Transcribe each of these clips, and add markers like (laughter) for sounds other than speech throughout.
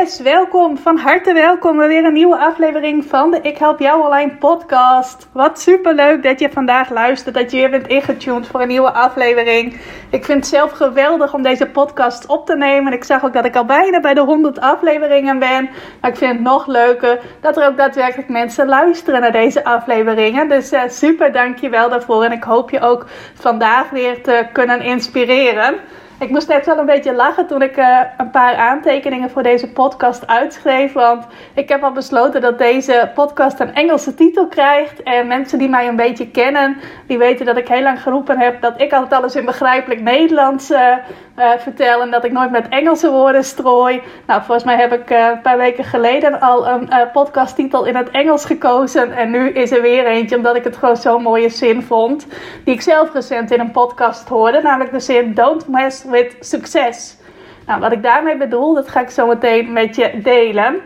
Yes, welkom, van harte welkom bij weer een nieuwe aflevering van de Ik Help Jou Online podcast. Wat super leuk dat je vandaag luistert, dat je weer bent ingetuned voor een nieuwe aflevering. Ik vind het zelf geweldig om deze podcast op te nemen. Ik zag ook dat ik al bijna bij de 100 afleveringen ben. Maar ik vind het nog leuker dat er ook daadwerkelijk mensen luisteren naar deze afleveringen. Dus uh, super dankjewel daarvoor en ik hoop je ook vandaag weer te kunnen inspireren. Ik moest net wel een beetje lachen toen ik uh, een paar aantekeningen voor deze podcast uitschreef. Want ik heb al besloten dat deze podcast een Engelse titel krijgt. En mensen die mij een beetje kennen, die weten dat ik heel lang geroepen heb dat ik altijd alles in begrijpelijk Nederlands uh, uh, vertel. En dat ik nooit met Engelse woorden strooi. Nou, volgens mij heb ik een paar weken geleden al een podcasttitel in het Engels gekozen. En nu is er weer eentje, omdat ik het gewoon zo'n mooie zin vond. Die ik zelf recent in een podcast hoorde. Namelijk de zin: Don't mess with succes. Nou, wat ik daarmee bedoel, dat ga ik zo meteen met je delen.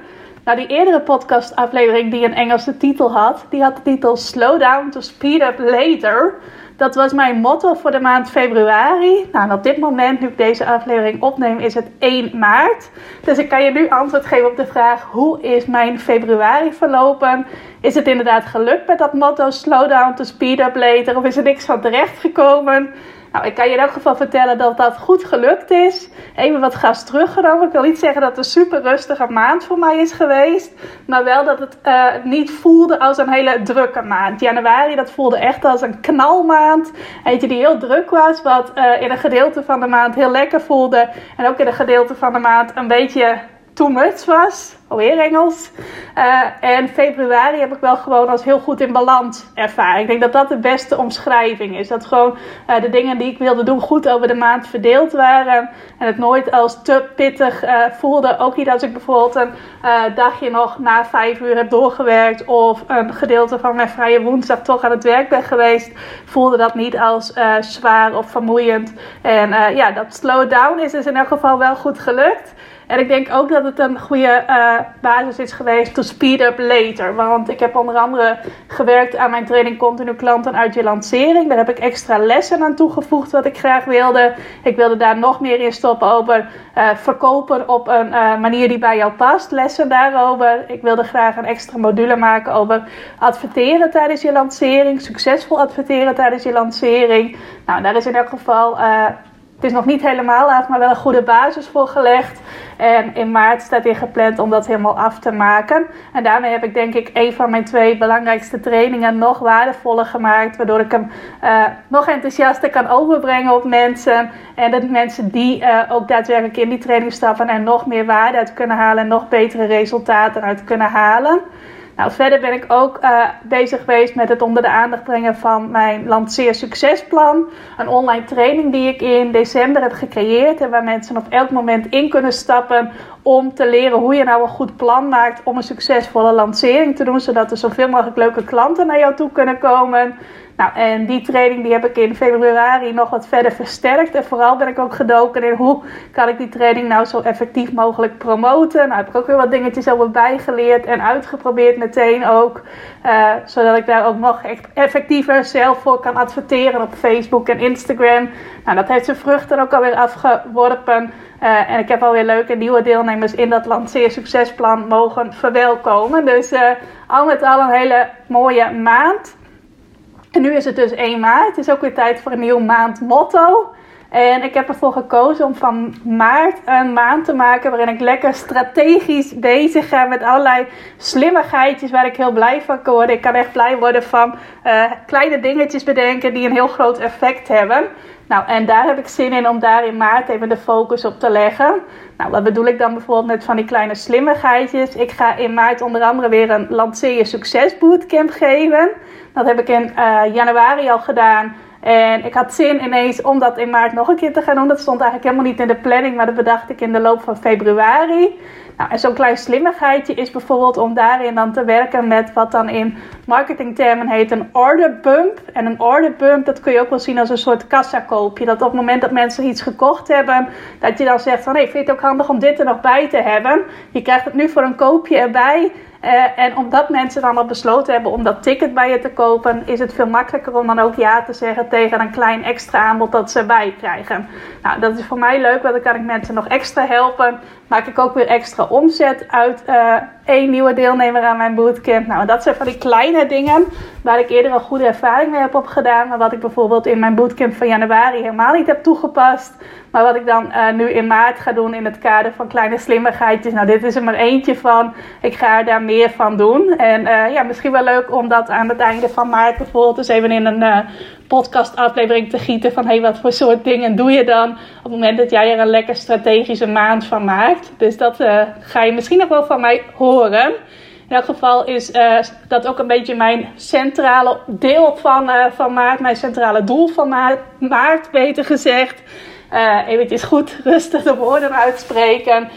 Nou, die eerdere podcastaflevering die een Engelse titel had, die had de titel Slow Down to Speed Up Later. Dat was mijn motto voor de maand februari. Nou, en op dit moment, nu ik deze aflevering opneem, is het 1 maart. Dus ik kan je nu antwoord geven op de vraag: hoe is mijn februari verlopen? Is het inderdaad gelukt met dat motto Slow Down to Speed Up Later? Of is er niks van terecht gekomen? Nou, ik kan je in elk geval vertellen dat dat goed gelukt is. Even wat gas teruggenomen. Ik wil niet zeggen dat het een super rustige maand voor mij is geweest. Maar wel dat het uh, niet voelde als een hele drukke maand. Januari, dat voelde echt als een knalmaand. Eentje die heel druk was. Wat uh, in een gedeelte van de maand heel lekker voelde. En ook in een gedeelte van de maand een beetje too much was. Alweer Engels. Uh, en februari heb ik wel gewoon als heel goed in balans ervaren. Ik denk dat dat de beste omschrijving is. Dat gewoon uh, de dingen die ik wilde doen goed over de maand verdeeld waren. En het nooit als te pittig uh, voelde. Ook niet als ik bijvoorbeeld een dagje nog na vijf uur heb doorgewerkt. Of een gedeelte van mijn vrije woensdag toch aan het werk ben geweest. Voelde dat niet als zwaar of vermoeiend. En ja, dat slow down is dus in elk geval wel goed gelukt. En ik denk ook dat het een goede uh, basis is geweest to speed up later. Want ik heb onder andere gewerkt aan mijn training Continu Klanten uit je lancering. Daar heb ik extra lessen aan toegevoegd wat ik graag wilde. Ik wilde daar nog meer in stoppen over uh, verkopen op een uh, manier die bij jou past. Lessen daarover. Ik wilde graag een extra module maken over adverteren tijdens je lancering. Succesvol adverteren tijdens je lancering. Nou, daar is in elk geval het is nog niet helemaal af, maar wel een goede basis voor gelegd. En in maart staat hij gepland om dat helemaal af te maken. En daarmee heb ik denk ik een van mijn twee belangrijkste trainingen nog waardevoller gemaakt. Waardoor ik hem uh, nog enthousiaster kan overbrengen op mensen. En dat mensen die uh, ook daadwerkelijk in die training stappen en nog meer waarde uit kunnen halen. En nog betere resultaten uit kunnen halen. Nou, verder ben ik ook uh, bezig geweest met het onder de aandacht brengen van mijn Lanceer Succesplan. Een online training die ik in december heb gecreëerd. En waar mensen op elk moment in kunnen stappen om te leren hoe je nou een goed plan maakt om een succesvolle lancering te doen. Zodat er zoveel mogelijk leuke klanten naar jou toe kunnen komen. Nou, en die training die heb ik in februari nog wat verder versterkt. En vooral ben ik ook gedoken in hoe kan ik die training nou zo effectief mogelijk promoten. Nou heb ik ook weer wat dingetjes over bijgeleerd en uitgeprobeerd meteen ook. Uh, zodat ik daar ook nog echt effectiever zelf voor kan adverteren op Facebook en Instagram. Nou, dat heeft zijn vruchten ook alweer afgeworpen. Uh, en ik heb alweer leuke nieuwe deelnemers in dat Lanceer Succesplan mogen verwelkomen. Dus uh, al met al een hele mooie maand. En nu is het dus 1 maart. Het is ook weer tijd voor een nieuw maand motto. En ik heb ervoor gekozen om van maart een maand te maken waarin ik lekker strategisch bezig ga met allerlei slimmigheidjes waar ik heel blij van kan worden. Ik kan echt blij worden van uh, kleine dingetjes bedenken die een heel groot effect hebben. Nou, en daar heb ik zin in om daar in maart even de focus op te leggen. Nou, wat bedoel ik dan bijvoorbeeld met van die kleine slimmigheidjes? Ik ga in maart onder andere weer een Lanceer Succes Bootcamp geven. Dat heb ik in uh, januari al gedaan. En ik had zin ineens om dat in maart nog een keer te gaan doen. Dat stond eigenlijk helemaal niet in de planning, maar dat bedacht ik in de loop van februari. Nou, en zo'n klein slimmigheidje is bijvoorbeeld om daarin dan te werken met wat dan in marketingtermen heet een order bump. En een order bump, dat kun je ook wel zien als een soort kassakoopje. Dat op het moment dat mensen iets gekocht hebben, dat je dan zegt van, hé, hey, vind het ook handig om dit er nog bij te hebben? Je krijgt het nu voor een koopje erbij. Uh, en omdat mensen dan al besloten hebben om dat ticket bij je te kopen, is het veel makkelijker om dan ook ja te zeggen tegen een klein extra aanbod dat ze bij krijgen. Nou, dat is voor mij leuk, want dan kan ik mensen nog extra helpen. Maak ik ook weer extra omzet uit uh, één nieuwe deelnemer aan mijn bootcamp. Nou, dat zijn van die kleine dingen waar ik eerder al goede ervaring mee heb opgedaan. Maar wat ik bijvoorbeeld in mijn bootcamp van januari helemaal niet heb toegepast. Maar wat ik dan uh, nu in maart ga doen in het kader van kleine slimmigheidjes. Nou, dit is er maar eentje van. Ik ga er daar meer van doen. En uh, ja, misschien wel leuk om dat aan het einde van maart bijvoorbeeld eens even in een uh, podcast aflevering te gieten. Van hey, wat voor soort dingen doe je dan op het moment dat jij er een lekker strategische maand van maakt. Dus dat ga je misschien nog wel van mij horen. In elk geval is uh, dat ook een beetje mijn centrale deel van, uh, van maart, mijn centrale doel van maart, maart beter gezegd. Uh, eventjes goed rustig de woorden uitspreken.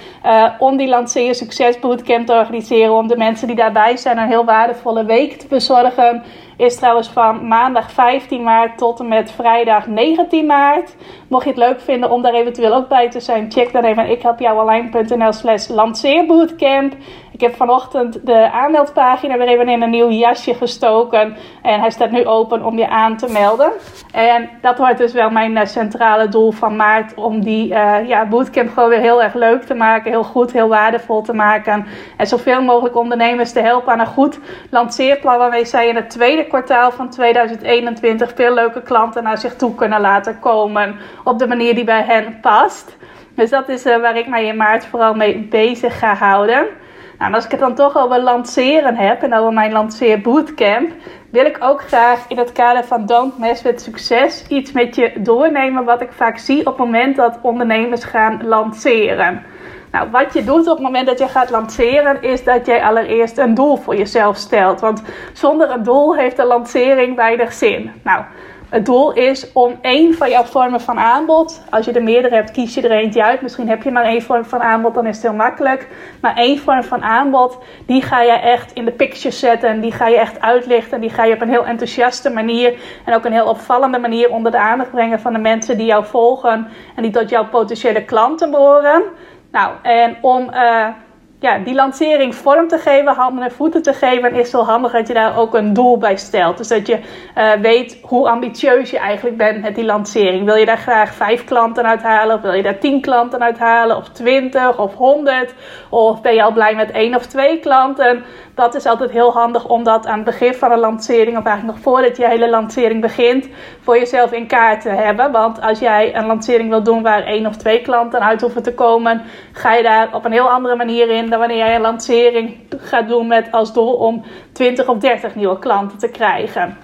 Om die Lanceer Succes Bootcamp te organiseren. Om de mensen die daarbij zijn een heel waardevolle week te bezorgen. Is trouwens van maandag 15 maart tot en met vrijdag 19 maart. Mocht je het leuk vinden om daar eventueel ook bij te zijn, check dan even ikhelpjouonline.nl slash lanceerbootcamp. Ik heb vanochtend de aanmeldpagina weer even in een nieuw jasje gestoken. En hij staat nu open om je aan te melden. En dat wordt dus wel mijn uh, centrale doel van maart. Om die uh, ja, bootcamp gewoon weer heel erg leuk te maken. Heel goed, heel waardevol te maken. En zoveel mogelijk ondernemers te helpen aan een goed lanceerplan. Waarmee zij in het tweede kwartaal van 2021 veel leuke klanten naar zich toe kunnen laten komen. Op de manier die bij hen past. Dus dat is uh, waar ik mij in maart vooral mee bezig ga houden. Nou, als ik het dan toch over lanceren heb en over mijn lanceer bootcamp, wil ik ook graag in het kader van Don't Mess with Succes iets met je doornemen wat ik vaak zie op het moment dat ondernemers gaan lanceren. Nou, wat je doet op het moment dat je gaat lanceren, is dat jij allereerst een doel voor jezelf stelt. Want zonder een doel heeft de lancering weinig zin. Nou, het doel is om één van jouw vormen van aanbod. Als je er meerdere hebt, kies je er eentje uit. Misschien heb je maar één vorm van aanbod, dan is het heel makkelijk. Maar één vorm van aanbod, die ga je echt in de picture zetten. Die ga je echt uitlichten. Die ga je op een heel enthousiaste manier en ook een heel opvallende manier onder de aandacht brengen van de mensen die jou volgen en die tot jouw potentiële klanten behoren. Nou, en om. Uh, ja, die lancering vorm te geven, handen en voeten te geven, is zo handig dat je daar ook een doel bij stelt. Dus dat je uh, weet hoe ambitieus je eigenlijk bent met die lancering. Wil je daar graag vijf klanten uithalen? Of wil je daar tien klanten uithalen? Of twintig of honderd? Of ben je al blij met één of twee klanten? Dat is altijd heel handig om dat aan het begin van een lancering, of eigenlijk nog voordat je hele lancering begint, voor jezelf in kaart te hebben. Want als jij een lancering wil doen waar één of twee klanten uit hoeven te komen, ga je daar op een heel andere manier in dan wanneer jij een lancering gaat doen met als doel om 20 of 30 nieuwe klanten te krijgen.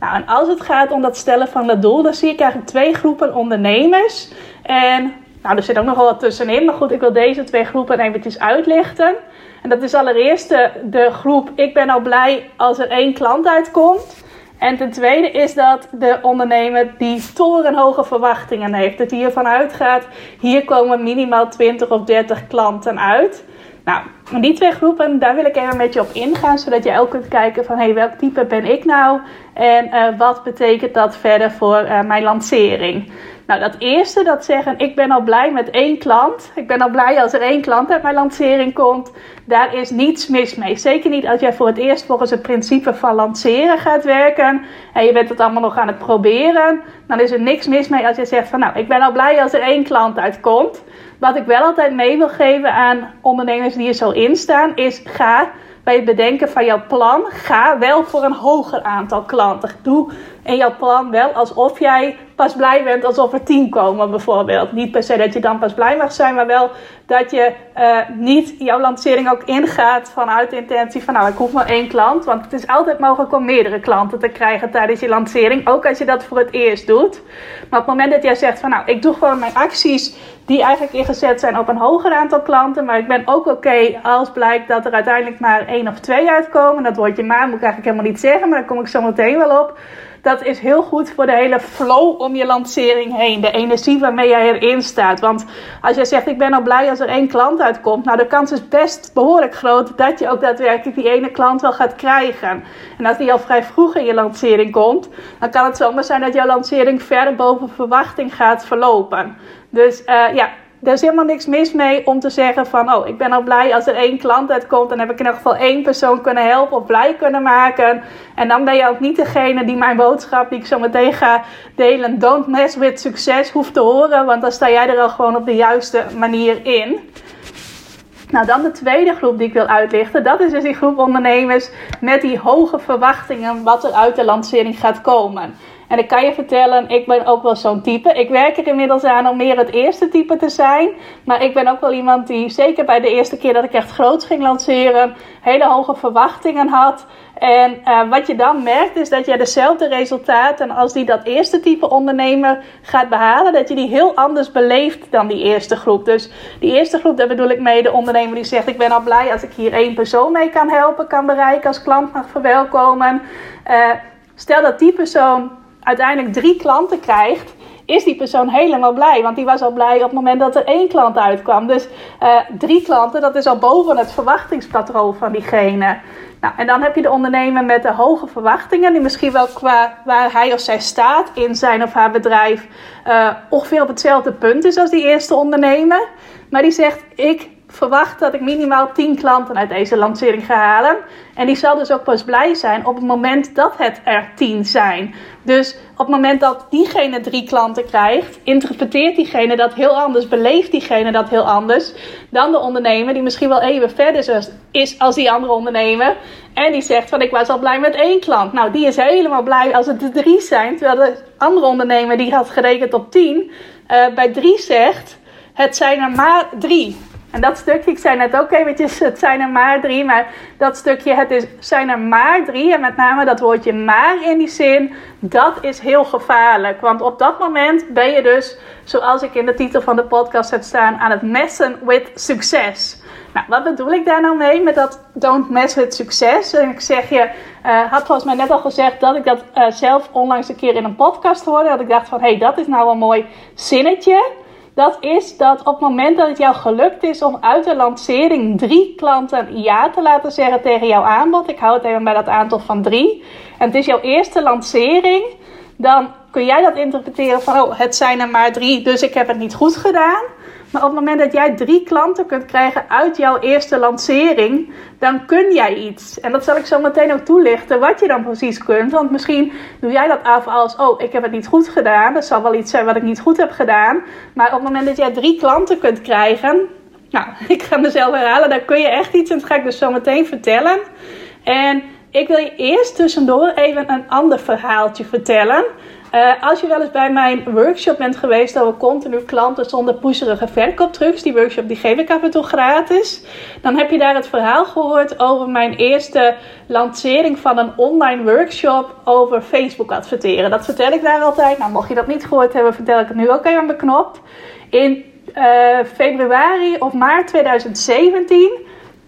Nou, en als het gaat om dat stellen van dat doel, dan zie ik eigenlijk twee groepen ondernemers. En nou, er zit ook nog wel wat tussenin, maar goed, ik wil deze twee groepen eventjes uitlichten. En dat is allereerst de, groep, ik ben al blij als er één klant uitkomt. En ten tweede is dat de ondernemer die torenhoge verwachtingen heeft. Dat hij ervan uitgaat, hier komen minimaal 20 of 30 klanten uit. Nou, die twee groepen, daar wil ik even met je op ingaan, zodat je ook kunt kijken van, hé, hey, welk type ben ik nou? En uh, wat betekent dat verder voor uh, mijn lancering? Nou, dat eerste, dat zeggen, ik ben al blij met één klant. Ik ben al blij als er één klant uit mijn lancering komt. Daar is niets mis mee. Zeker niet als jij voor het eerst volgens het principe van lanceren gaat werken. En je bent het allemaal nog aan het proberen. Dan is er niks mis mee als je zegt van, nou, ik ben al blij als er één klant uitkomt. Wat ik wel altijd mee wil geven aan ondernemers die er zo in staan, is ga bij het bedenken van jouw plan, ga wel voor een hoger aantal klanten. Doe in jouw plan wel alsof jij pas blij bent alsof er tien komen bijvoorbeeld. Niet per se dat je dan pas blij mag zijn, maar wel dat je uh, niet jouw lancering ook ingaat vanuit de intentie van nou ik hoef maar één klant. Want het is altijd mogelijk om meerdere klanten te krijgen tijdens je lancering. Ook als je dat voor het eerst doet. Maar op het moment dat jij zegt van nou ik doe gewoon mijn acties die eigenlijk ingezet zijn op een hoger aantal klanten. Maar ik ben ook oké als blijkt dat er uiteindelijk maar één of twee uitkomen. Dat woordje maar moet ik eigenlijk helemaal niet zeggen, maar daar kom ik zo meteen wel op dat is heel goed voor de hele flow om je lancering heen. De energie waarmee jij erin staat. Want als jij zegt, ik ben al blij als er één klant uitkomt. Nou, de kans is best behoorlijk groot dat je ook daadwerkelijk die ene klant wel gaat krijgen. En als die al vrij vroeg in je lancering komt, dan kan het zomaar zijn dat jouw lancering verder boven verwachting gaat verlopen. Dus uh, ja, er is helemaal niks mis mee om te zeggen van... oh, ik ben al blij als er één klant uitkomt... dan heb ik in ieder geval één persoon kunnen helpen of blij kunnen maken. En dan ben je ook niet degene die mijn boodschap... die ik zo meteen ga delen... don't mess with succes hoeft te horen... want dan sta jij er al gewoon op de juiste manier in. Nou, dan de tweede groep die ik wil uitlichten. Dat is dus die groep ondernemers met die hoge verwachtingen... wat er uit de lancering gaat komen. En ik kan je vertellen, ik ben ook wel zo'n type. Ik werk er inmiddels aan om meer het eerste type te zijn. Maar ik ben ook wel iemand die, zeker bij de eerste keer dat ik echt groot ging lanceren, hele hoge verwachtingen had. En uh, wat je dan merkt is dat je dezelfde resultaten als die dat eerste type ondernemer gaat behalen, dat je die heel anders beleeft dan die eerste groep. Dus die eerste groep, daar bedoel ik mee de ondernemer die zegt: Ik ben al blij als ik hier één persoon mee kan helpen, kan bereiken, als klant mag verwelkomen. Uh, stel dat die persoon uiteindelijk drie klanten krijgt, is die persoon helemaal blij. Want die was al blij op het moment dat er één klant uitkwam. Dus uh, drie klanten, dat is al boven het verwachtingspatroon van diegene. Nou, en dan heb je de ondernemer met de hoge verwachtingen, die misschien wel qua waar hij of zij staat in zijn of haar bedrijf uh, ongeveer op hetzelfde punt is als die eerste ondernemer. Maar die zegt: Ik verwacht dat ik minimaal 10 klanten uit deze lancering ga halen. En die zal dus ook pas blij zijn op het moment dat het er 10 zijn. Dus op het moment dat diegene drie klanten krijgt, interpreteert diegene dat heel anders, beleeft diegene dat heel anders dan de ondernemer die misschien wel even verder is als die andere ondernemer. En die zegt van ik was al blij met één klant. Nou, die is helemaal blij als het er drie zijn. Terwijl de andere ondernemer die had gerekend op 10, uh, eh, bij drie zegt het zijn er maar drie. En dat stukje, ik zei net ook eventjes, het zijn er maar drie. Maar dat stukje, het is, zijn er maar drie. En met name dat woordje maar in die zin, dat is heel gevaarlijk. Want op dat moment ben je dus, zoals ik in de titel van de podcast heb staan, aan het messen with succes. Nou, wat bedoel ik daar nou mee met dat don't mess with succes? En ik zeg je, uh, had volgens mij net al gezegd dat ik dat uh, zelf onlangs een keer in een podcast hoorde. Dat ik dacht van, hé, hey, dat is nou een mooi zinnetje dat is dat op het moment dat het jou gelukt is om uit de lancering drie klanten ja te laten zeggen tegen jouw aanbod, ik hou het even bij dat aantal van drie, en het is jouw eerste lancering, dan kun jij dat interpreteren van, oh, het zijn er maar drie, dus ik heb het niet goed gedaan. Maar op het moment dat jij drie klanten kunt krijgen uit jouw eerste lancering, dan kun jij iets. En dat zal ik zo meteen ook toelichten, wat je dan precies kunt. Want misschien doe jij dat af als, oh, ik heb het niet goed gedaan. Dat zal wel iets zijn wat ik niet goed heb gedaan. Maar op het moment dat jij drie klanten kunt krijgen, nou, (laughs) ik ga mezelf herhalen, dan kun je echt iets. En dat ga ik dus zo meteen vertellen. En ik wil je eerst tussendoor even een ander verhaaltje vertellen. Uh, als je wel eens bij mijn workshop bent geweest over continu klanten zonder poeserige verkooptrucs, die workshop die geef ik af en toe gratis, dan heb je daar het verhaal gehoord over mijn eerste lancering van een online workshop over Facebook adverteren. Dat vertel ik daar altijd. Nou, mocht je dat niet gehoord hebben, vertel ik het nu ook even beknopt. In uh, februari of maart 2017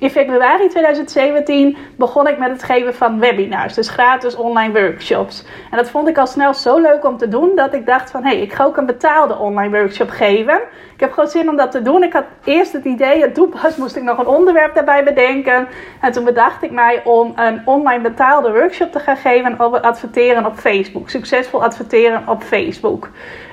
in februari 2017 begon ik met het geven van webinars, dus gratis online workshops. En dat vond ik al snel zo leuk om te doen dat ik dacht van hé, hey, ik ga ook een betaalde online workshop geven. Ik heb gewoon zin om dat te doen. Ik had eerst het idee, het pas moest ik nog een onderwerp daarbij bedenken. En toen bedacht ik mij om een online betaalde workshop te gaan geven over adverteren op Facebook. Succesvol adverteren op Facebook.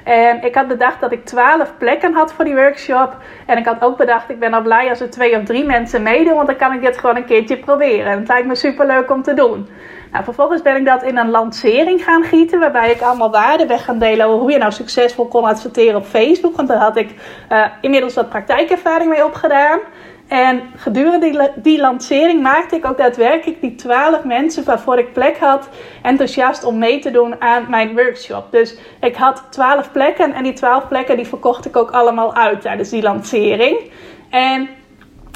En ik had bedacht dat ik 12 plekken had voor die workshop. En ik had ook bedacht, ik ben al blij als er twee of drie mensen meedoen, want dan kan ik dit gewoon een keertje proberen. En het lijkt me super leuk om te doen. Nou, vervolgens ben ik dat in een lancering gaan gieten, waarbij ik allemaal waarden weg gaan delen over hoe je nou succesvol kon adverteren op Facebook. Want daar had ik uh, inmiddels wat praktijkervaring mee opgedaan. En gedurende die, die, lancering maakte ik ook daadwerkelijk die 12 mensen waarvoor ik plek had enthousiast om mee te doen aan mijn workshop. Dus ik had 12 plekken en die 12 plekken die verkocht ik ook allemaal uit tijdens die lancering. En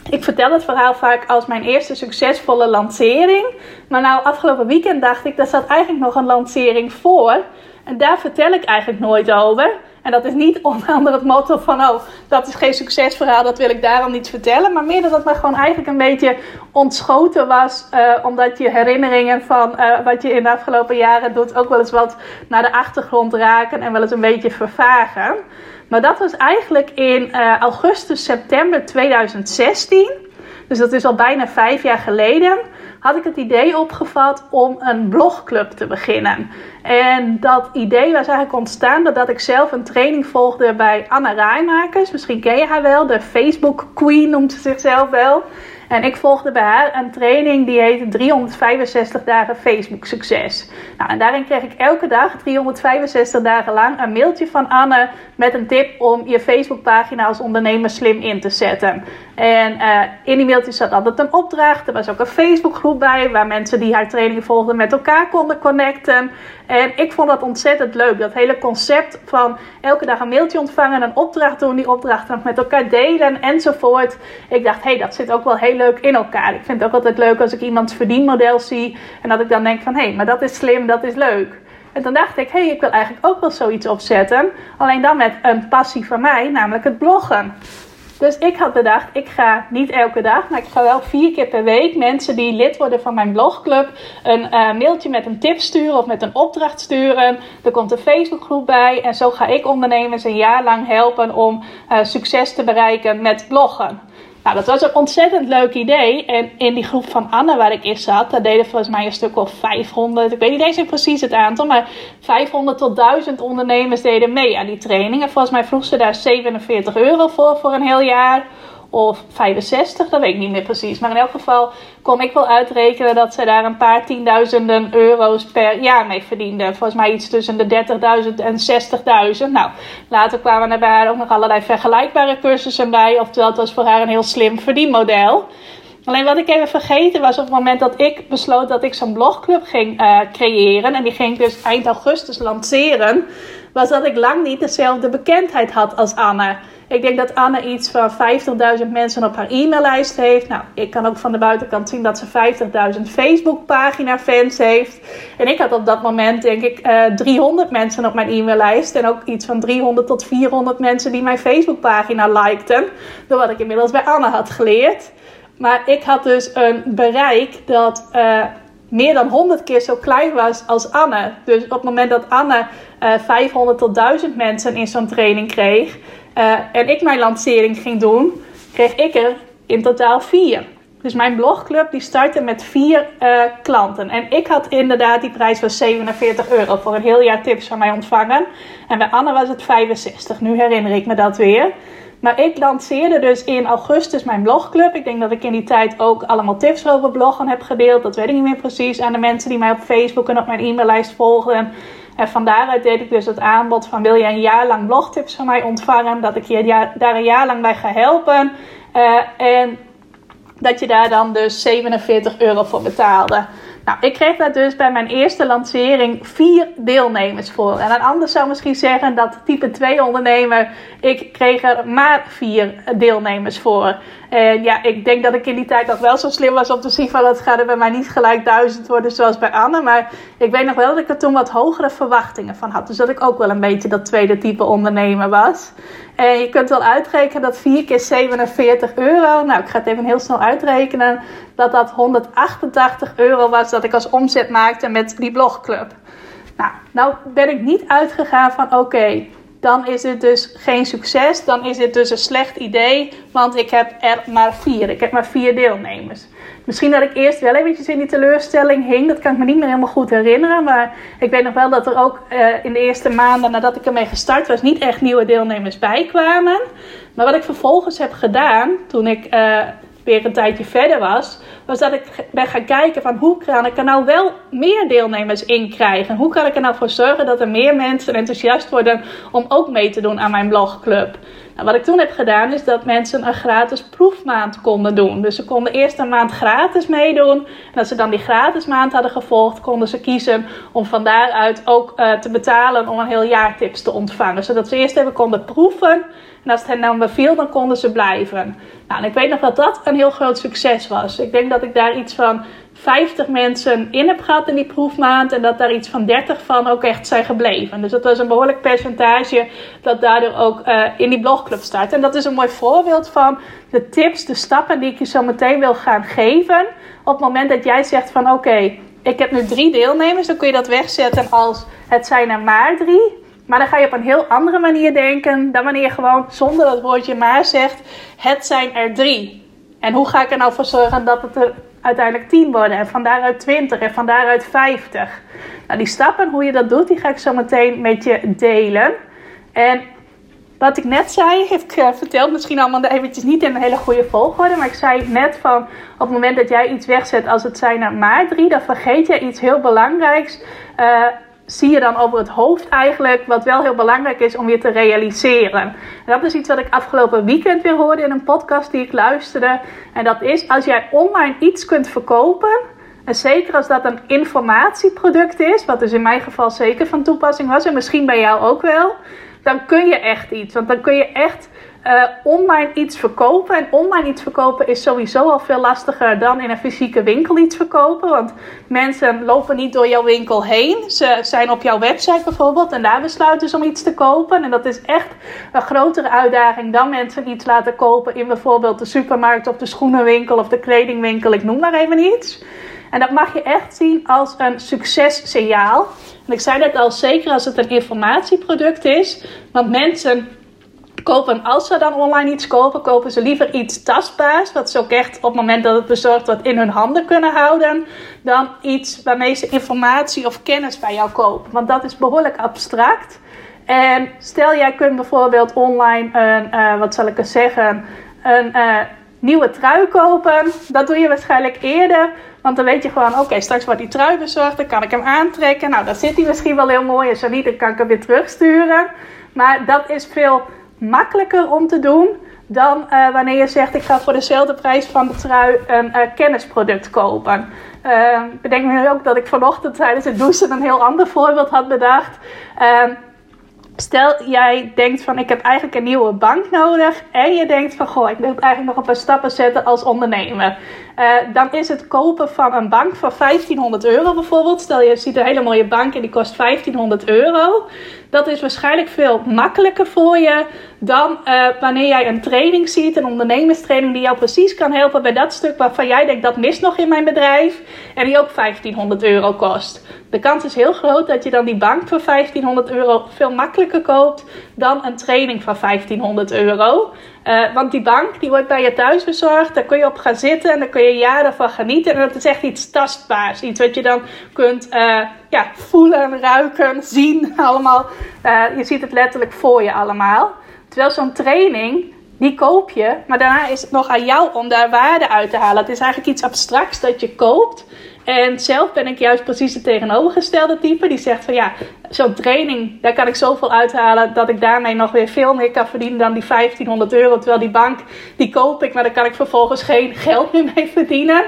ik vertel het verhaal vaak als mijn eerste succesvolle lancering. Maar nou, afgelopen weekend dacht ik, daar zat eigenlijk nog een lancering voor. En daar vertel ik eigenlijk nooit over. En dat is niet (laughs) onder het motto van, oh, dat is geen succesverhaal, dat wil ik daarom niet vertellen. Maar meer dat het me gewoon eigenlijk een beetje ontschoten was. Uh, omdat je herinneringen van uh, wat je in de afgelopen jaren doet ook wel eens wat naar de achtergrond raken en wel eens een beetje vervagen. Maar dat was eigenlijk in uh, augustus, september 2016. Dus dat is al bijna vijf jaar geleden had ik het idee opgevat om een blogclub te beginnen. En dat idee was eigenlijk ontstaan doordat ik zelf een training volgde bij Anna Rijmakers. Misschien ken je haar wel, de Facebook Queen noemt ze zichzelf wel. En ik volgde bij haar een training die heette 365 dagen Facebook succes. Nou, en daarin kreeg ik elke dag, 365 dagen lang, een mailtje van Anne met een tip om je Facebookpagina als ondernemer slim in te zetten. En uh, in die mailtjes zat altijd een opdracht. Er was ook een Facebookgroep bij waar mensen die haar training volgden met elkaar konden connecten. En ik vond dat ontzettend leuk. Dat hele concept van elke dag een mailtje ontvangen, een opdracht doen, die opdracht nog met elkaar delen enzovoort. Ik dacht, hé, hey, dat zit ook wel heel leuk in elkaar. Ik vind het ook altijd leuk als ik iemands verdienmodel zie en dat ik dan denk van, hé, hey, maar dat is slim, dat is leuk. En toen dacht ik, hé, hey, ik wil eigenlijk ook wel zoiets opzetten. Alleen dan met een passie van mij, namelijk het bloggen. Dus ik had bedacht, ik ga niet elke dag, maar ik ga wel vier keer per week mensen die lid worden van mijn blogclub een uh, mailtje met een tip sturen of met een opdracht sturen. Er komt een Facebookgroep bij en zo ga ik ondernemers een jaar lang helpen om uh, succes te bereiken met bloggen. Nou, dat was een ontzettend leuk idee. En in die groep van Anne waar ik eerst zat, daar deden volgens mij een stuk of 500, ik weet niet eens precies het aantal, maar 500 tot 1000 ondernemers deden mee aan die training. En volgens mij vroeg ze daar 47 euro voor, voor een heel jaar of 65, dat weet ik niet meer precies. Maar in elk geval kon ik wel uitrekenen dat ze daar een paar tienduizenden euro's per jaar mee verdienden. Volgens mij iets tussen de 30.000 en 60.000. Nou, later kwamen er bij haar ook nog allerlei vergelijkbare cursussen bij. Oftewel, het was voor haar een heel slim verdienmodel. Alleen wat ik even vergeten was op het moment dat ik besloot dat ik zo'n blogclub ging uh, creëren. En die ging dus eind augustus lanceren. Was dat ik lang niet dezelfde bekendheid had als Anne. Ik denk dat Anne iets van 50.000 mensen op haar e-maillijst heeft. Nou, ik kan ook van de buitenkant zien dat ze 50.000 Facebook-pagina fans heeft. En ik had op dat moment, denk ik, uh, eh, 300 mensen op mijn e-maillijst. En ook iets van 300 tot 400 mensen die mijn Facebook-pagina likten. Door wat ik inmiddels bij Anne had geleerd. Maar ik had dus een bereik dat. Uh, meer dan 100 keer zo klein was als Anne. Dus op het moment dat Anne uh, eh, 500 tot 1000 mensen in zo'n training kreeg, uh, en ik mijn lancering ging doen, kreeg ik er in totaal vier. Dus mijn blogclub die startte met vier uh, klanten. En ik had inderdaad die prijs van 47 euro voor een heel jaar tips van mij ontvangen. En bij Anne was het 65. Nu herinner ik me dat weer. Maar ik lanceerde dus in augustus mijn blogclub. Ik denk dat ik in die tijd ook allemaal tips over bloggen heb gedeeld. Dat weet ik niet meer precies. Aan de mensen die mij op Facebook en op mijn e-maillijst volgden. En van daaruit deed ik dus het aanbod van wil je een jaar lang blogtips van mij ontvangen. Dat ik je daar een jaar lang bij ga helpen. Uh, en dat je daar dan dus 47 euro voor betaalde. Nou, ik kreeg daar dus bij mijn eerste lancering vier deelnemers voor. En een ander zou misschien zeggen dat type 2 ondernemer, ik kreeg er maar vier deelnemers voor. En ja, ik denk dat ik in die tijd nog wel zo slim was om te zien van dat gaat er bij mij niet gelijk duizend worden zoals bij Anne. Maar ik weet nog wel dat ik er toen wat hogere verwachtingen van had. Dus dat ik ook wel een beetje dat tweede type ondernemer was. En je kunt wel uitrekenen dat 4 keer 47 euro, nou ik ga het even heel snel uitrekenen, dat dat 188 euro was dat ik als omzet maakte met die blogclub. Nou, nou ben ik niet uitgegaan van oké, dan is het dus geen succes. Dan is het dus een slecht idee, want ik heb er maar vier. Ik heb maar vier deelnemers. Misschien dat ik eerst wel eventjes in die teleurstelling hing. Dat kan ik me niet meer helemaal goed herinneren. Maar ik weet nog wel dat er ook uh, in de eerste maanden nadat ik ermee gestart was, niet echt nieuwe deelnemers bij kwamen. Maar wat ik vervolgens heb gedaan, toen ik uh, weer een tijdje verder was, was dat ik ben gaan kijken van hoe kan ik er nou wel meer deelnemers in krijgen? Hoe kan ik er nou voor zorgen dat er meer mensen enthousiast worden om ook mee te doen aan mijn blogclub? Nou, wat ik toen heb gedaan is dat mensen een gratis proefmaand konden doen. Dus ze konden eerst een maand gratis meedoen. En als ze dan die gratis maand hadden gevolgd, konden ze kiezen om van daaruit ook uh, te betalen om een heel jaar tips te ontvangen. Zodat ze eerst even konden proeven. En als het hen dan beviel, dan konden ze blijven. Nou, en ik weet nog dat dat een heel groot succes was. Ik denk dat ik daar iets van 50 mensen in heb gehad in die proefmaand. En dat daar iets van 30 van ook echt zijn gebleven. Dus dat was een behoorlijk percentage dat daardoor ook uh, in die blogclub staat. En dat is een mooi voorbeeld van de tips, de stappen die ik je zo meteen wil gaan geven. Op het moment dat jij zegt van oké, ik heb nu drie deelnemers. Dan kun je dat wegzetten als het zijn er maar drie. Maar dan ga je op een heel andere manier denken dan wanneer je gewoon zonder dat woordje maar zegt: het zijn er drie. En hoe ga ik er nou voor zorgen dat het er uiteindelijk 10 worden en van daaruit 20 en van daaruit 50. Nou, die stappen, hoe je dat doet, die ga ik zo meteen met je delen. En wat ik net zei, (laughs) heb ik uh, verteld, misschien allemaal eventjes niet in een hele goede volgorde, maar ik zei net van op het moment dat jij iets wegzet als het zijn er maar drie, dan vergeet je iets heel belangrijks. Uh, zie je dan over het hoofd eigenlijk, wat wel heel belangrijk is om je te realiseren. En dat is iets wat ik afgelopen weekend weer hoorde in een podcast die ik luisterde. En dat is als jij online iets kunt verkopen. En zeker als dat een informatieproduct is, wat dus in mijn geval zeker van toepassing was, en misschien bij jou ook wel, dan kun je echt iets. Want dan kun je echt uh, online iets verkopen. En online iets verkopen is sowieso al veel lastiger dan in een fysieke winkel iets verkopen. Want mensen lopen niet door jouw winkel heen. Ze zijn op jouw website bijvoorbeeld en daar besluiten ze om iets te kopen. En dat is echt een grotere uitdaging dan mensen iets laten kopen in bijvoorbeeld de supermarkt of de schoenenwinkel of de kledingwinkel. Ik noem maar even iets. En dat mag je echt zien als een successignaal. En ik zei net al, zeker als het een informatieproduct is. Want mensen kopen, als ze dan online iets kopen, kopen ze liever iets tastbaars. Wat ze ook echt op het moment dat het bezorgd wordt in hun handen kunnen houden. Dan iets waarmee ze informatie of kennis bij jou kopen. Want dat is behoorlijk abstract. En stel jij kunt bijvoorbeeld online een, uh, wat zal ik zeggen, een uh, nieuwe trui kopen. Dat doe je waarschijnlijk eerder. Want dan weet je gewoon, oké, straks wordt die trui bezorgd. Dan kan ik hem aantrekken. Nou, dan zit hij misschien wel heel mooi. En zo niet, dan kan ik hem weer terugsturen. Maar dat is veel makkelijker om te doen dan uh, wanneer je zegt: ik ga voor dezelfde prijs van de trui een uh, kennisproduct kopen. Uh, bedenk me ook dat ik vanochtend tijdens het douchen een heel ander voorbeeld had bedacht. Ehm, Stel jij denkt van ik heb eigenlijk een nieuwe bank nodig en je denkt van goh ik wil eigenlijk nog een paar stappen zetten als ondernemer. Uh, dan is het kopen van een bank voor 1500 euro bijvoorbeeld. Stel je ziet een hele mooie bank en die kost 1500 euro. Dat is waarschijnlijk veel makkelijker voor je dan uh, wanneer jij een training ziet, een ondernemerstraining die jou precies kan helpen bij dat stuk waarvan jij denkt dat mist nog in mijn bedrijf en die ook 1500 euro kost. De kans is heel groot dat je dan die bank voor 1500 euro veel makkelijker koopt dan een training van 1500 euro. Uh, want die bank die wordt bij je thuis bezorgd. Daar kun je op gaan zitten en daar kun je jaren van genieten. En dat is echt iets tastbaars. Iets wat je dan kunt uh, ja, voelen, ruiken, zien. (laughs) Allemaal. Uh, je ziet het letterlijk voor je allemaal. Terwijl zo'n training, die koop je. Maar daarna is het nog aan jou om daar waarde uit te halen. Het is eigenlijk iets abstracts dat je koopt. En zelf ben ik juist precies de tegenovergestelde type. Die zegt van ja, zo'n training, daar kan ik zoveel uithalen dat ik daarmee nog weer veel meer kan verdienen dan die 1500 euro. Terwijl die bank, die koop ik, maar daar kan ik vervolgens geen (laughs) geld meer mee verdienen.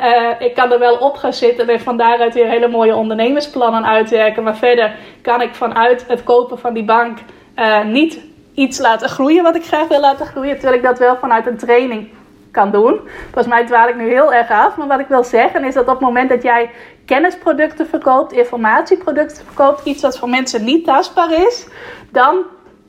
Uh, ik kan er wel op gaan zitten en van daaruit weer hele mooie ondernemersplannen uitwerken. Maar verder kan ik vanuit het kopen van die bank uh, niet iets laten groeien wat ik graag wil laten groeien. Terwijl ik dat wel vanuit een training kan doen. Volgens mij dwaal ik nu heel erg af. Maar wat ik wil zeggen is dat op het moment dat jij kennisproducten verkoopt, informatieproducten verkoopt, iets wat voor mensen niet tastbaar is, dan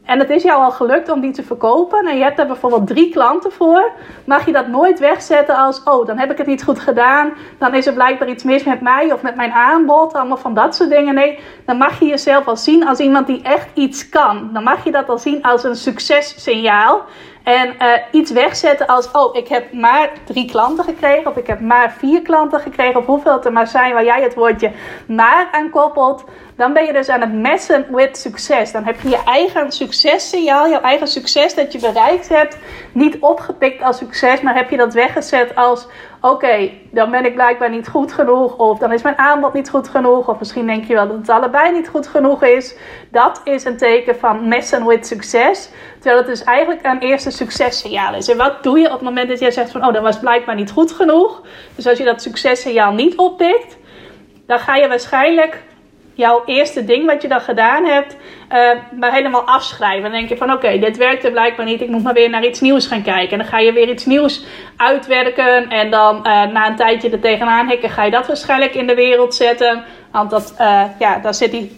en het is jou al gelukt om die te verkopen en je hebt daar bijvoorbeeld drie klanten voor, mag je dat nooit wegzetten als, oh, dan heb ik het niet goed gedaan, dan is er blijkbaar iets mis met mij of met mijn aanbod, allemaal van dat soort dingen. Nee, dan mag je jezelf al zien als iemand die echt iets kan. Dan mag je dat al zien als een successignaal. En uh, iets wegzetten als, oh, ik heb maar drie klanten gekregen, of ik heb maar vier klanten gekregen, of hoeveel het er maar zijn waar jij het woordje maar aan koppelt. Dan ben je dus aan het messen with succes. Dan heb je je eigen successignaal, jouw eigen succes dat je bereikt hebt, niet opgepikt als succes, maar heb je dat weggezet als, oké, dan ben ik blijkbaar niet goed genoeg. Of dan is mijn aanbod niet goed genoeg. Of misschien denk je wel dat het allebei niet goed genoeg is. Dat is een teken van messen with succes. Terwijl het dus eigenlijk een eerste successignaal is. En wat doe je op het moment dat jij zegt van, oh, dat was blijkbaar niet goed genoeg. Dus als je dat successignaal niet oppikt, dan ga je waarschijnlijk jouw eerste ding wat je dan gedaan hebt, uh, maar helemaal afschrijven. Dan denk je van oké, dit werkte blijkbaar niet. Ik moet maar weer naar iets nieuws gaan kijken. En dan ga je weer iets nieuws uitwerken. En dan uh, na een tijdje er tegenaan hikken, ga je dat waarschijnlijk in de wereld zetten. Want dat, uh, ja, dan zit die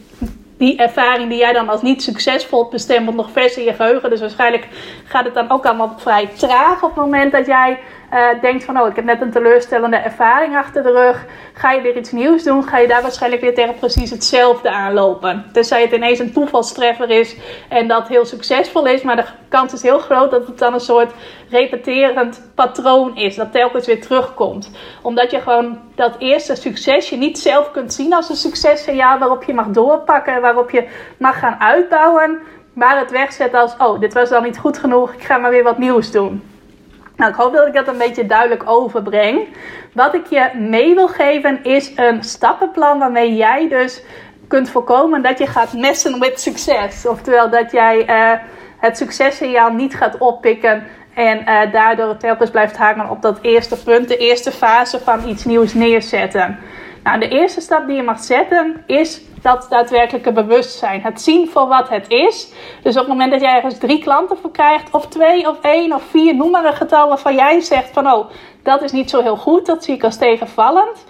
die ervaring die jij dan als niet succesvol bestempelt nog vers in je geheugen. Dus waarschijnlijk gaat het dan ook allemaal vrij traag op het moment dat jij uh, denkt van, oh, ik heb net een teleurstellende ervaring achter de rug. Ga je weer iets nieuws doen, ga je daar waarschijnlijk weer tegen precies hetzelfde aanlopen. Tenzij het ineens een toevalstreffer is en dat heel succesvol is. Maar de kans is heel groot dat het dan een soort repeterend patroon is. Dat telkens weer terugkomt. Omdat je gewoon dat eerste succesje niet zelf kunt zien als een successignaal waarop je mag doorpakken. Waarop je mag gaan uitbouwen. Maar het wegzet als, oh, dit was dan niet goed genoeg. Ik ga maar weer wat nieuws doen. Nou, ik hoop dat ik dat een beetje duidelijk overbreng. Wat ik je mee wil geven is een stappenplan waarmee jij dus kunt voorkomen dat je gaat messen met succes. Oftewel dat jij uh, het successignaal niet gaat oppikken en uh, daardoor telkens blijft hangen op dat eerste punt, de eerste fase van iets nieuws neerzetten. Nou, de eerste stap die je mag zetten is dat daadwerkelijke bewustzijn. Het zien voor wat het is. Dus op het moment dat jij ergens drie klanten voor krijgt, of twee, of één, of vier, noem maar een getal waarvan jij zegt van oh, dat is niet zo heel goed, dat zie ik als tegenvallend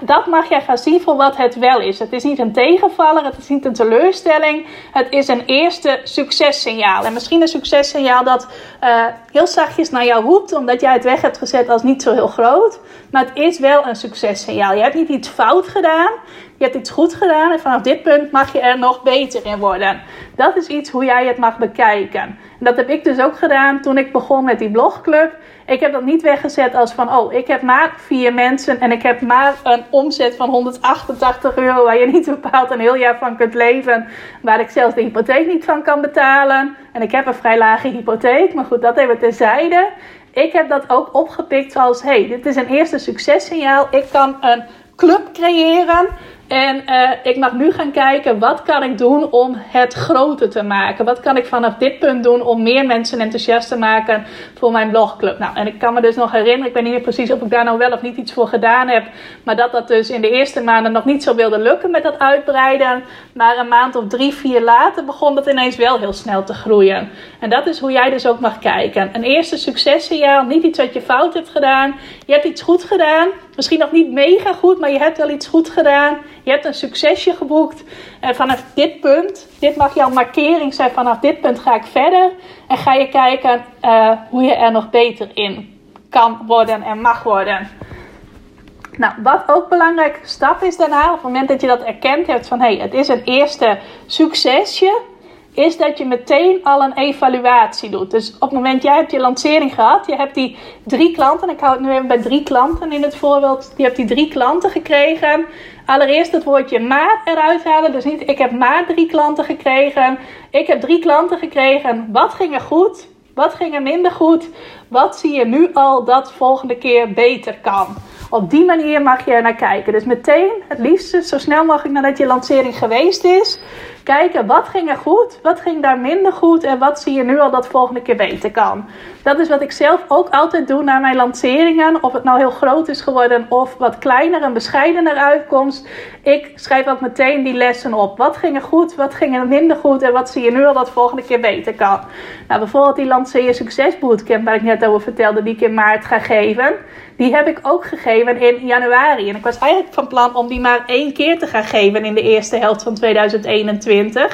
dat mag jij gaan zien voor wat het wel is. Het is niet een tegenvaller, het is niet een teleurstelling. Het is een eerste successignaal. En misschien een successignaal dat uh, heel zachtjes naar jou roept, omdat jij het weg hebt gezet als niet zo heel groot. Maar het is wel een successignaal. Je hebt niet iets fout gedaan, je hebt iets goed gedaan. En vanaf dit punt mag je er nog beter in worden. Dat is iets hoe jij het mag bekijken. En dat heb ik dus ook gedaan toen ik begon met die blogclub. Ik heb dat niet weggezet als van, oh, ik heb maar vier mensen en ik heb maar een omzet van 188 euro waar je niet bepaald een heel jaar van kunt leven. Waar ik zelfs de hypotheek niet van kan betalen. En ik heb een vrij lage hypotheek, maar goed, dat even terzijde. Ik heb dat ook opgepikt als, hey, dit is een eerste successignaal. Ik kan een club creëren en uh, ik mag nu gaan kijken, wat kan ik doen om het groter te maken? Wat kan ik vanaf dit punt doen om meer mensen enthousiast te maken voor mijn blogclub? Nou, en ik kan me dus nog herinneren, ik weet niet meer precies of ik daar nou wel of niet iets voor gedaan heb. Maar dat dat dus in de eerste maanden nog niet zo wilde lukken met dat uitbreiden. Maar een maand of drie, vier later begon dat ineens wel heel snel te groeien. En dat is hoe jij dus ook mag kijken. Een eerste successignaal, niet iets wat je fout hebt gedaan. Je hebt iets goed gedaan. Misschien nog niet mega goed, maar je hebt wel iets goed gedaan. Je hebt een succesje geboekt. En vanaf dit punt, dit mag jouw markering zijn. Vanaf dit punt ga ik verder. En ga je kijken uh, hoe je er nog beter in kan worden en mag worden. Nou, wat ook een belangrijke stap is daarna, op het moment dat je dat erkend hebt van hé, hey, het is een eerste succesje, is dat je meteen al een evaluatie doet. Dus op het moment, jij hebt je lancering gehad, je hebt die drie klanten, ik hou het nu even bij drie klanten in het voorbeeld, je hebt die drie klanten gekregen. Allereerst het woordje maar eruit halen, dus niet ik heb maar drie klanten gekregen, ik heb drie klanten gekregen, wat ging er goed, wat ging er minder goed, wat zie je nu al dat volgende keer beter kan. Op die manier mag je er naar kijken. Dus meteen, het liefst zo snel mogelijk nadat je lancering geweest is, kijken wat ging er goed, wat ging daar minder goed en wat zie je nu al dat volgende keer beter kan. Dat is wat ik zelf ook altijd doe na mijn lanceringen. Of het nou heel groot is geworden of wat kleiner en bescheidener uitkomst. Ik schrijf ook meteen die lessen op. Wat ging er goed, wat ging er minder goed en wat zie je nu al dat volgende keer beter kan. Nou, bijvoorbeeld die Lanceer Succes Bootcamp waar ik net over vertelde, die ik in maart ga geven. Die heb ik ook gegeven in januari. En ik was eigenlijk van plan om die maar één keer te gaan geven in de eerste helft van 2021. 20.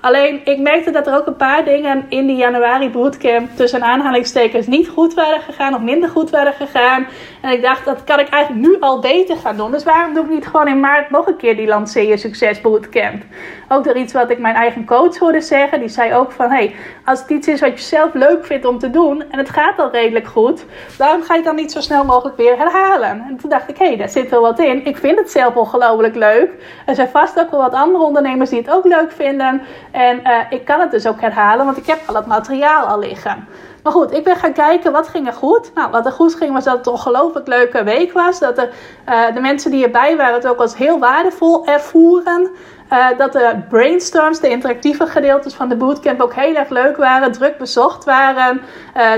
Alleen ik merkte dat er ook een paar dingen in die januari bootcamp tussen aanhalingstekens niet goed waren gegaan of minder goed waren gegaan. En ik dacht, dat kan ik eigenlijk nu al beter gaan doen. Dus waarom doe ik niet gewoon in maart nog een keer die Lanceer je Succes Bootcamp? Ook door iets wat ik mijn eigen coach hoorde zeggen. Die zei ook van, hey, als het iets is wat je zelf leuk vindt om te doen en het gaat al redelijk goed, waarom ga je dan niet zo snel mogelijk weer herhalen? En toen dacht ik, hé, hey, daar zit wel wat in. Ik vind het zelf ongelooflijk leuk. Er zijn vast ook wel wat andere ondernemers die het ook leuk vinden. En uh, ik kan het dus ook herhalen, want ik heb al het materiaal al liggen. Maar goed, ik ben gaan kijken wat ging er goed. Nou, wat er goed ging was dat het een ongelooflijk leuke week was. Dat er, uh, de mensen die erbij waren het ook als heel waardevol ervoeren. Uh, dat de brainstorms, de interactieve gedeeltes van de bootcamp ook heel erg leuk waren, druk bezocht waren.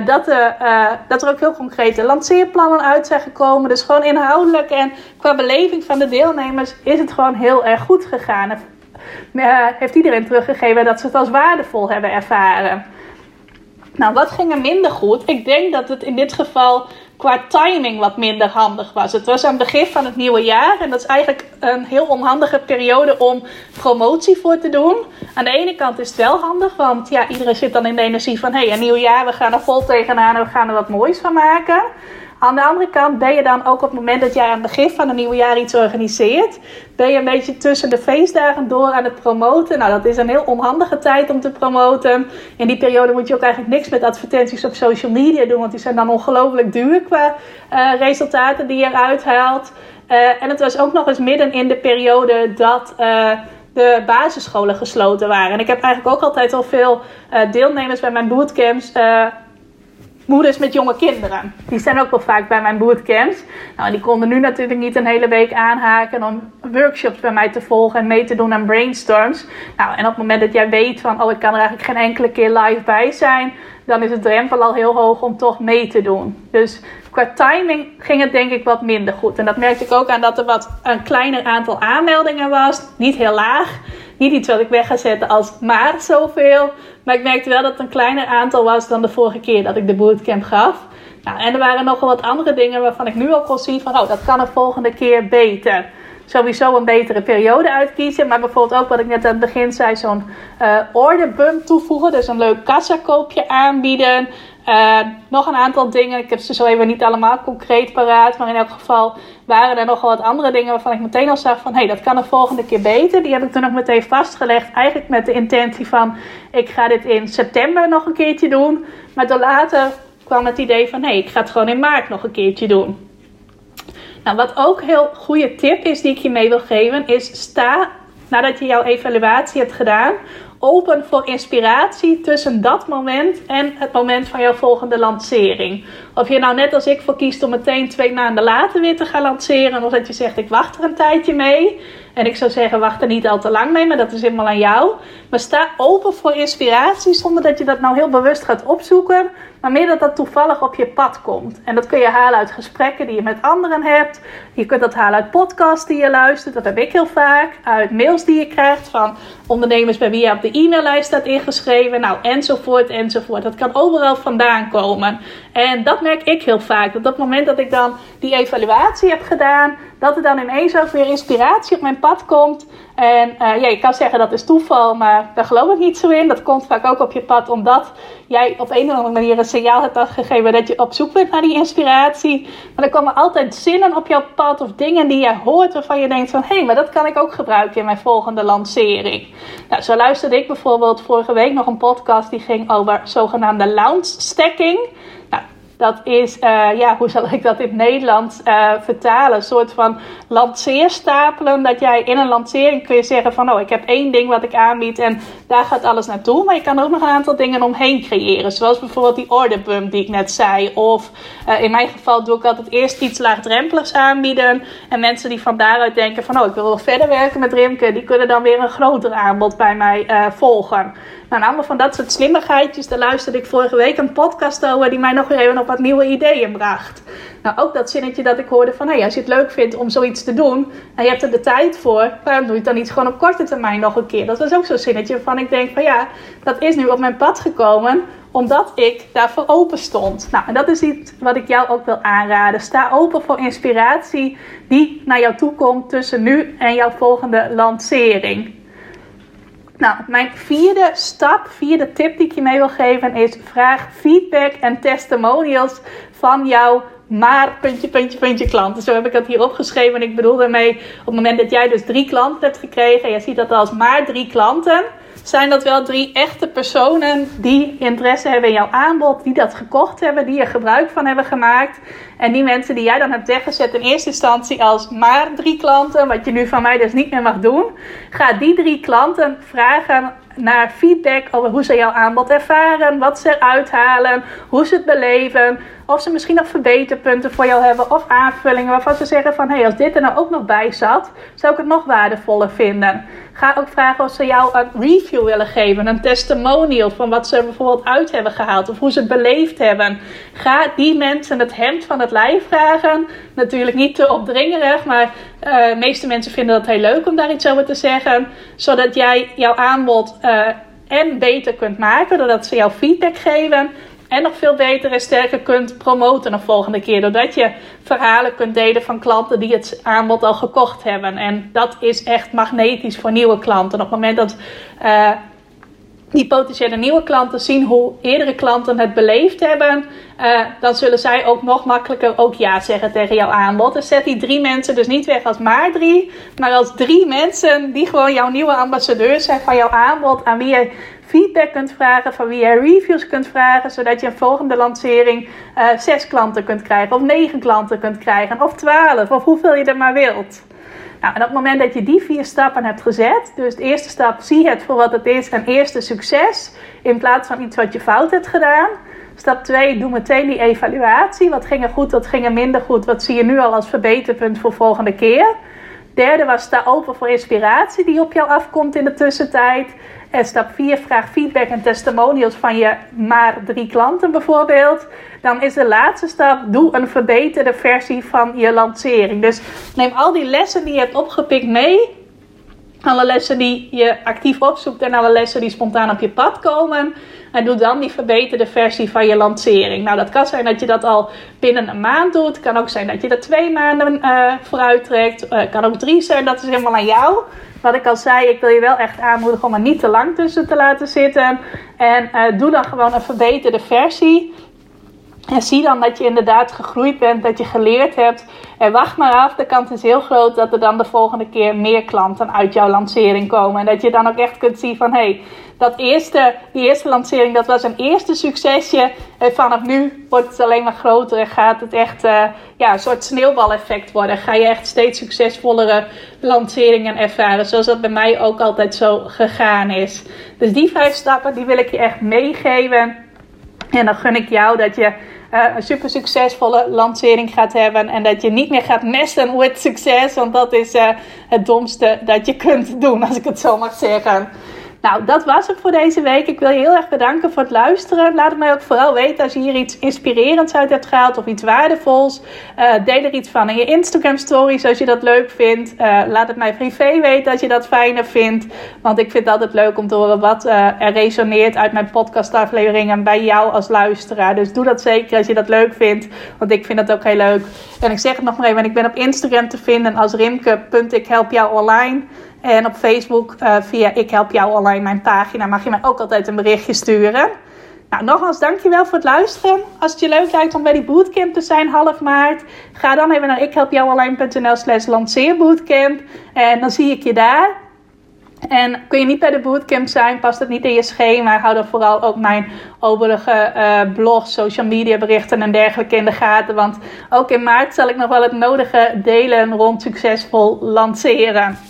Dat, de, dat er ook heel concrete lanceerplannen uit zijn gekomen. Dus gewoon inhoudelijk en qua beleving van de deelnemers is het gewoon heel erg goed gegaan. Heeft iedereen teruggegeven dat ze het als waardevol hebben ervaren. Nou, wat ging er minder goed? Ik denk dat het in dit geval qua timing wat minder handig was. Het was aan het begin van het nieuwe jaar en dat is eigenlijk een heel onhandige periode om promotie voor te doen. Aan de ene kant is het wel handig, want ja, iedereen zit dan in de energie van hé, hey, een nieuw jaar, we gaan er vol tegenaan en we gaan er wat moois van maken. Aan de andere kant ben je dan ook op het moment dat jij aan het begin van een nieuw jaar iets organiseert, ben je een beetje tussen de feestdagen door aan het promoten. Nou, dat is een heel onhandige tijd om te promoten. In die periode moet je ook eigenlijk niks met advertenties op social media doen, want die zijn dan ongelooflijk duur qua uh, resultaten die je eruit haalt. Uh, en het was ook nog eens midden in de periode dat. Uh, de basisscholen gesloten waren. En ik heb eigenlijk ook altijd al veel deelnemers bij mijn bootcamps moeders met jonge kinderen. Die zijn ook wel vaak bij mijn bootcamps. Nou, die konden nu natuurlijk niet een hele week aanhaken om workshops bij mij te volgen en mee te doen aan brainstorms. Nou, en op het moment dat jij weet van, oh, ik kan er eigenlijk geen enkele keer live bij zijn, dan is het drempel al heel hoog om toch mee te doen. Dus qua timing ging het denk ik wat minder goed. En dat merkte ik ook aan dat er wat een kleiner aantal aanmeldingen was. Niet heel laag. Niet iets wat ik weg ga zetten als maar zoveel. Maar ik merkte wel dat het een kleiner aantal was dan de vorige keer dat ik de bootcamp gaf. Nou, en er waren nog wel wat andere dingen waarvan ik nu al kon zien van... oh, dat kan de volgende keer beter. Sowieso een betere periode uitkiezen. Maar bijvoorbeeld ook wat ik net aan het begin zei... zo'n uh, orderbump toevoegen. Dus een leuk kassakoopje aanbieden. Uh, nog een aantal dingen. Ik heb ze zo even niet allemaal concreet paraat. Maar in elk geval waren er nog wel wat andere dingen waarvan ik meteen al zag van... hé, hey, dat kan de volgende keer beter. Die heb ik toen nog meteen vastgelegd. Eigenlijk met de intentie van... ik ga dit in september nog een keertje doen. Maar door later kwam het idee van... hé, hey, ik ga het gewoon in maart nog een keertje doen. Nou, wat ook heel goede tip is die ik je mee wil geven... is sta nadat je jouw evaluatie hebt gedaan open voor inspiratie tussen dat moment en het moment van jouw volgende lancering. Of je nou net als ik voor kiest om meteen twee maanden later weer te gaan lanceren, of dat je zegt ik wacht er een tijdje mee. En ik zou zeggen, wacht er niet al te lang mee, maar dat is helemaal aan jou. Maar sta open voor inspiratie zonder dat je dat nou heel bewust gaat opzoeken. Maar meer dat dat toevallig op je pad komt. En dat kun je halen uit gesprekken die je met anderen hebt. Je kunt dat halen uit podcasts die je luistert. Dat heb ik heel vaak. Uit mails die je krijgt van ondernemers bij wie je op de e-maillijst staat ingeschreven. Nou, enzovoort, enzovoort. Dat kan overal vandaan komen. En dat merk ik heel vaak. Dat op het moment dat ik dan die evaluatie heb gedaan, dat er dan ineens ook weer inspiratie op mijn pad komt. En uh, je kan zeggen dat is toeval, maar daar geloof ik niet zo in. Dat komt vaak ook op je pad omdat jij op een of andere manier een signaal hebt afgegeven dat je op zoek bent naar die inspiratie. Maar er komen altijd zinnen op jouw pad of dingen die je hoort waarvan je denkt van hé, hey, maar dat kan ik ook gebruiken in mijn volgende lancering. Nou, zo luisterde ik bijvoorbeeld vorige week nog een podcast die ging over zogenaamde lounge stacking. Dat is, uh, ja, hoe zal ik dat in het Nederlands uh, vertalen? Een soort van lanceerstapelen. Dat jij in een lancering kun je zeggen van, oh, ik heb één ding wat ik aanbied en daar gaat alles naartoe. Maar je kan ook nog een aantal dingen omheen creëren. Zoals bijvoorbeeld die orderbump die ik net zei. Of uh, in mijn geval doe ik altijd eerst iets laagdrempeligs aanbieden. En mensen die van daaruit denken van, oh, ik wil wel verder werken met Rimke. Die kunnen dan weer een groter aanbod bij mij volgen. Nou, allemaal van dat soort slimmigheidjes. Daar luisterde ik vorige week een podcast over die mij nog weer even op wat nieuwe ideeën bracht. Nou, ook dat zinnetje dat ik hoorde van, hey, als je het leuk vindt om zoiets te doen en je hebt er de tijd voor, waarom doe je het dan niet gewoon op korte termijn nog een keer? Dat was ook zo'n zinnetje waarvan ik denk van ja, dat is nu op mijn pad gekomen omdat ik daarvoor open stond. Nou, en dat is iets wat ik jou ook wil aanraden. Sta open voor inspiratie die naar jou toe komt tussen nu en jouw volgende lancering. Nou, mijn vierde stap, vierde tip die ik je mee wil geven is: vraag feedback en testimonials van jouw maar puntje, puntje, puntje klanten. Zo heb ik dat hier opgeschreven. En ik bedoel daarmee, op het moment dat jij dus drie klanten hebt gekregen, en je ziet dat als maar drie klanten, zijn dat wel drie echte personen die interesse hebben in jouw aanbod, die dat gekocht hebben, die er gebruik van hebben gemaakt. En die mensen die jij dan hebt weggezet in eerste instantie als maar drie klanten, wat je nu van mij dus niet meer mag doen, ga die drie klanten vragen naar feedback over hoe ze jouw aanbod ervaren, wat ze eruit halen, hoe ze het beleven, of ze misschien nog verbeterpunten voor jou hebben of aanvullingen waarvan ze zeggen van hé, hey, als dit er nou ook nog bij zat, zou ik het nog waardevoller vinden. Ga ook vragen of ze jou een review willen geven, een testimonial van wat ze bijvoorbeeld uit hebben gehaald of hoe ze het beleefd hebben. Ga die mensen het hemd van het lijf vragen. Natuurlijk niet te opdringerig, maar de meeste mensen vinden dat heel leuk om daar iets over te zeggen, zodat jij jouw aanbod uh, en beter kunt maken, doordat ze jou feedback geven. En nog veel beter en sterker kunt promoten de volgende keer. Doordat je verhalen kunt delen van klanten die het aanbod al gekocht hebben. En dat is echt magnetisch voor nieuwe klanten. Op het moment dat uh, die potentiële nieuwe klanten zien hoe eerdere klanten het beleefd hebben, uh, dan zullen zij ook nog makkelijker ook ja zeggen tegen jouw aanbod. Dus zet die drie mensen dus niet weg als maar drie, maar als drie mensen die gewoon jouw nieuwe ambassadeurs zijn van jouw aanbod, aan wie je feedback kunt vragen, van wie je reviews kunt vragen, zodat je een volgende lancering uh, zes klanten kunt krijgen, of negen klanten kunt krijgen, of twaalf, of hoeveel je er maar wilt. Nou, en op het moment dat je die vier stappen hebt gezet, dus de eerste stap, zie het voor wat het is, een eerste succes, in plaats van iets wat je fout hebt gedaan. Stap 2, doe meteen die evaluatie. Wat ging er goed, wat ging er minder goed? Wat zie je nu al als verbeterpunt voor volgende keer? Derde was, sta open voor inspiratie die op jou afkomt in de tussentijd. En stap 4, vraag feedback en testimonials van je maar drie klanten bijvoorbeeld. Dan is de laatste stap, doe een verbeterde versie van je lancering. Dus neem al die lessen die je hebt opgepikt mee. Alle lessen die je actief opzoekt en alle lessen die spontaan op je pad komen. En doe dan die verbeterde versie van je lancering. Nou, dat kan zijn dat je dat al binnen een maand doet. Het kan ook zijn dat je er twee maanden uh, vooruit trekt. Het uh, kan ook drie zijn, dat is helemaal aan jou wat ik al zei, ik wil je wel echt aanmoedigen om er niet te lang tussen te laten zitten. En uh, doe dan gewoon een verbeterde versie. En zie dan dat je inderdaad gegroeid bent, dat je geleerd hebt. En wacht maar af, de kans is heel groot dat er dan de volgende keer meer klanten uit jouw lancering komen. En dat je dan ook echt kunt zien van, hé, hey, dat eerste, die eerste lancering, dat was een eerste succesje. En vanaf nu wordt het alleen maar groter en gaat het echt uh, ja, een soort sneeuwbaleffect worden. Ga je echt steeds succesvollere lanceringen ervaren, zoals dat bij mij ook altijd zo gegaan is. Dus die vijf stappen, die wil ik je echt meegeven. En dan gun ik jou dat je een super succesvolle lancering gaat hebben. En dat je niet meer gaat messen met succes. Want dat is uh, het domste dat je kunt doen, als ik het zo mag zeggen. Nou, dat was het voor deze week. Ik wil je heel erg bedanken voor het luisteren. Laat het mij ook vooral weten als je hier iets inspirerends uit hebt gehaald of iets waardevols. Uh, deel er iets van in je Instagram stories als je dat leuk vindt. Uh, laat het mij privé weten als je dat fijner vindt. Want ik vind het altijd leuk om te horen wat uh, er resoneert uit mijn podcastafleveringen bij jou als luisteraar. Dus doe dat zeker als je dat leuk vindt. Want ik vind dat ook heel leuk. En ik zeg het nog maar even, ik ben op Instagram te vinden als rimke.ikhelpjouonline. En op Facebook uh, via Ik Help Jou Online, mijn pagina, mag je mij ook altijd een berichtje sturen. Nou, nogmaals, dankjewel voor het luisteren. Als het je leuk lijkt om bij die bootcamp te zijn half maart, ga dan even naar ikhelpjouonline.nl slash lanceerbootcamp. En dan zie ik je daar. En kun je niet bij de bootcamp zijn, past het niet in je schema, hou dan vooral ook mijn overige uh, blog, social media berichten en dergelijke in de gaten. Want ook in maart zal ik nog wel het nodige delen rond succesvol lanceren.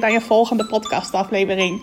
weer bij een volgende podcastaflevering.